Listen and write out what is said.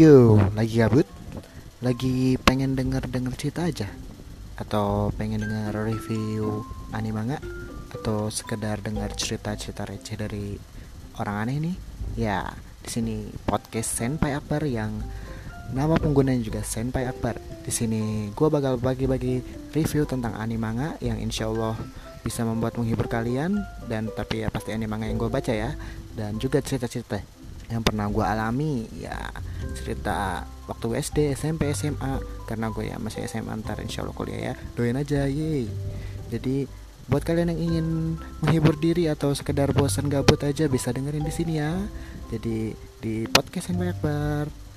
Yo, lagi gabut? Lagi pengen denger-denger cerita aja? Atau pengen denger review anime manga? Atau sekedar denger cerita-cerita receh dari orang aneh nih? Ya, di sini podcast Senpai Akbar yang nama penggunanya juga Senpai Akbar. Di sini gue bakal bagi-bagi review tentang anime manga yang insya Allah bisa membuat menghibur kalian dan tapi ya pasti anime manga yang gue baca ya dan juga cerita-cerita yang pernah gue alami ya cerita waktu SD SMP SMA. Karena gue ya masih SMA ntar insya Allah kuliah ya. Doain aja ye jadi buat kalian yang ingin menghibur diri atau sekedar bosan gabut aja bisa dengerin di sini ya. Jadi di podcast yang banyak bye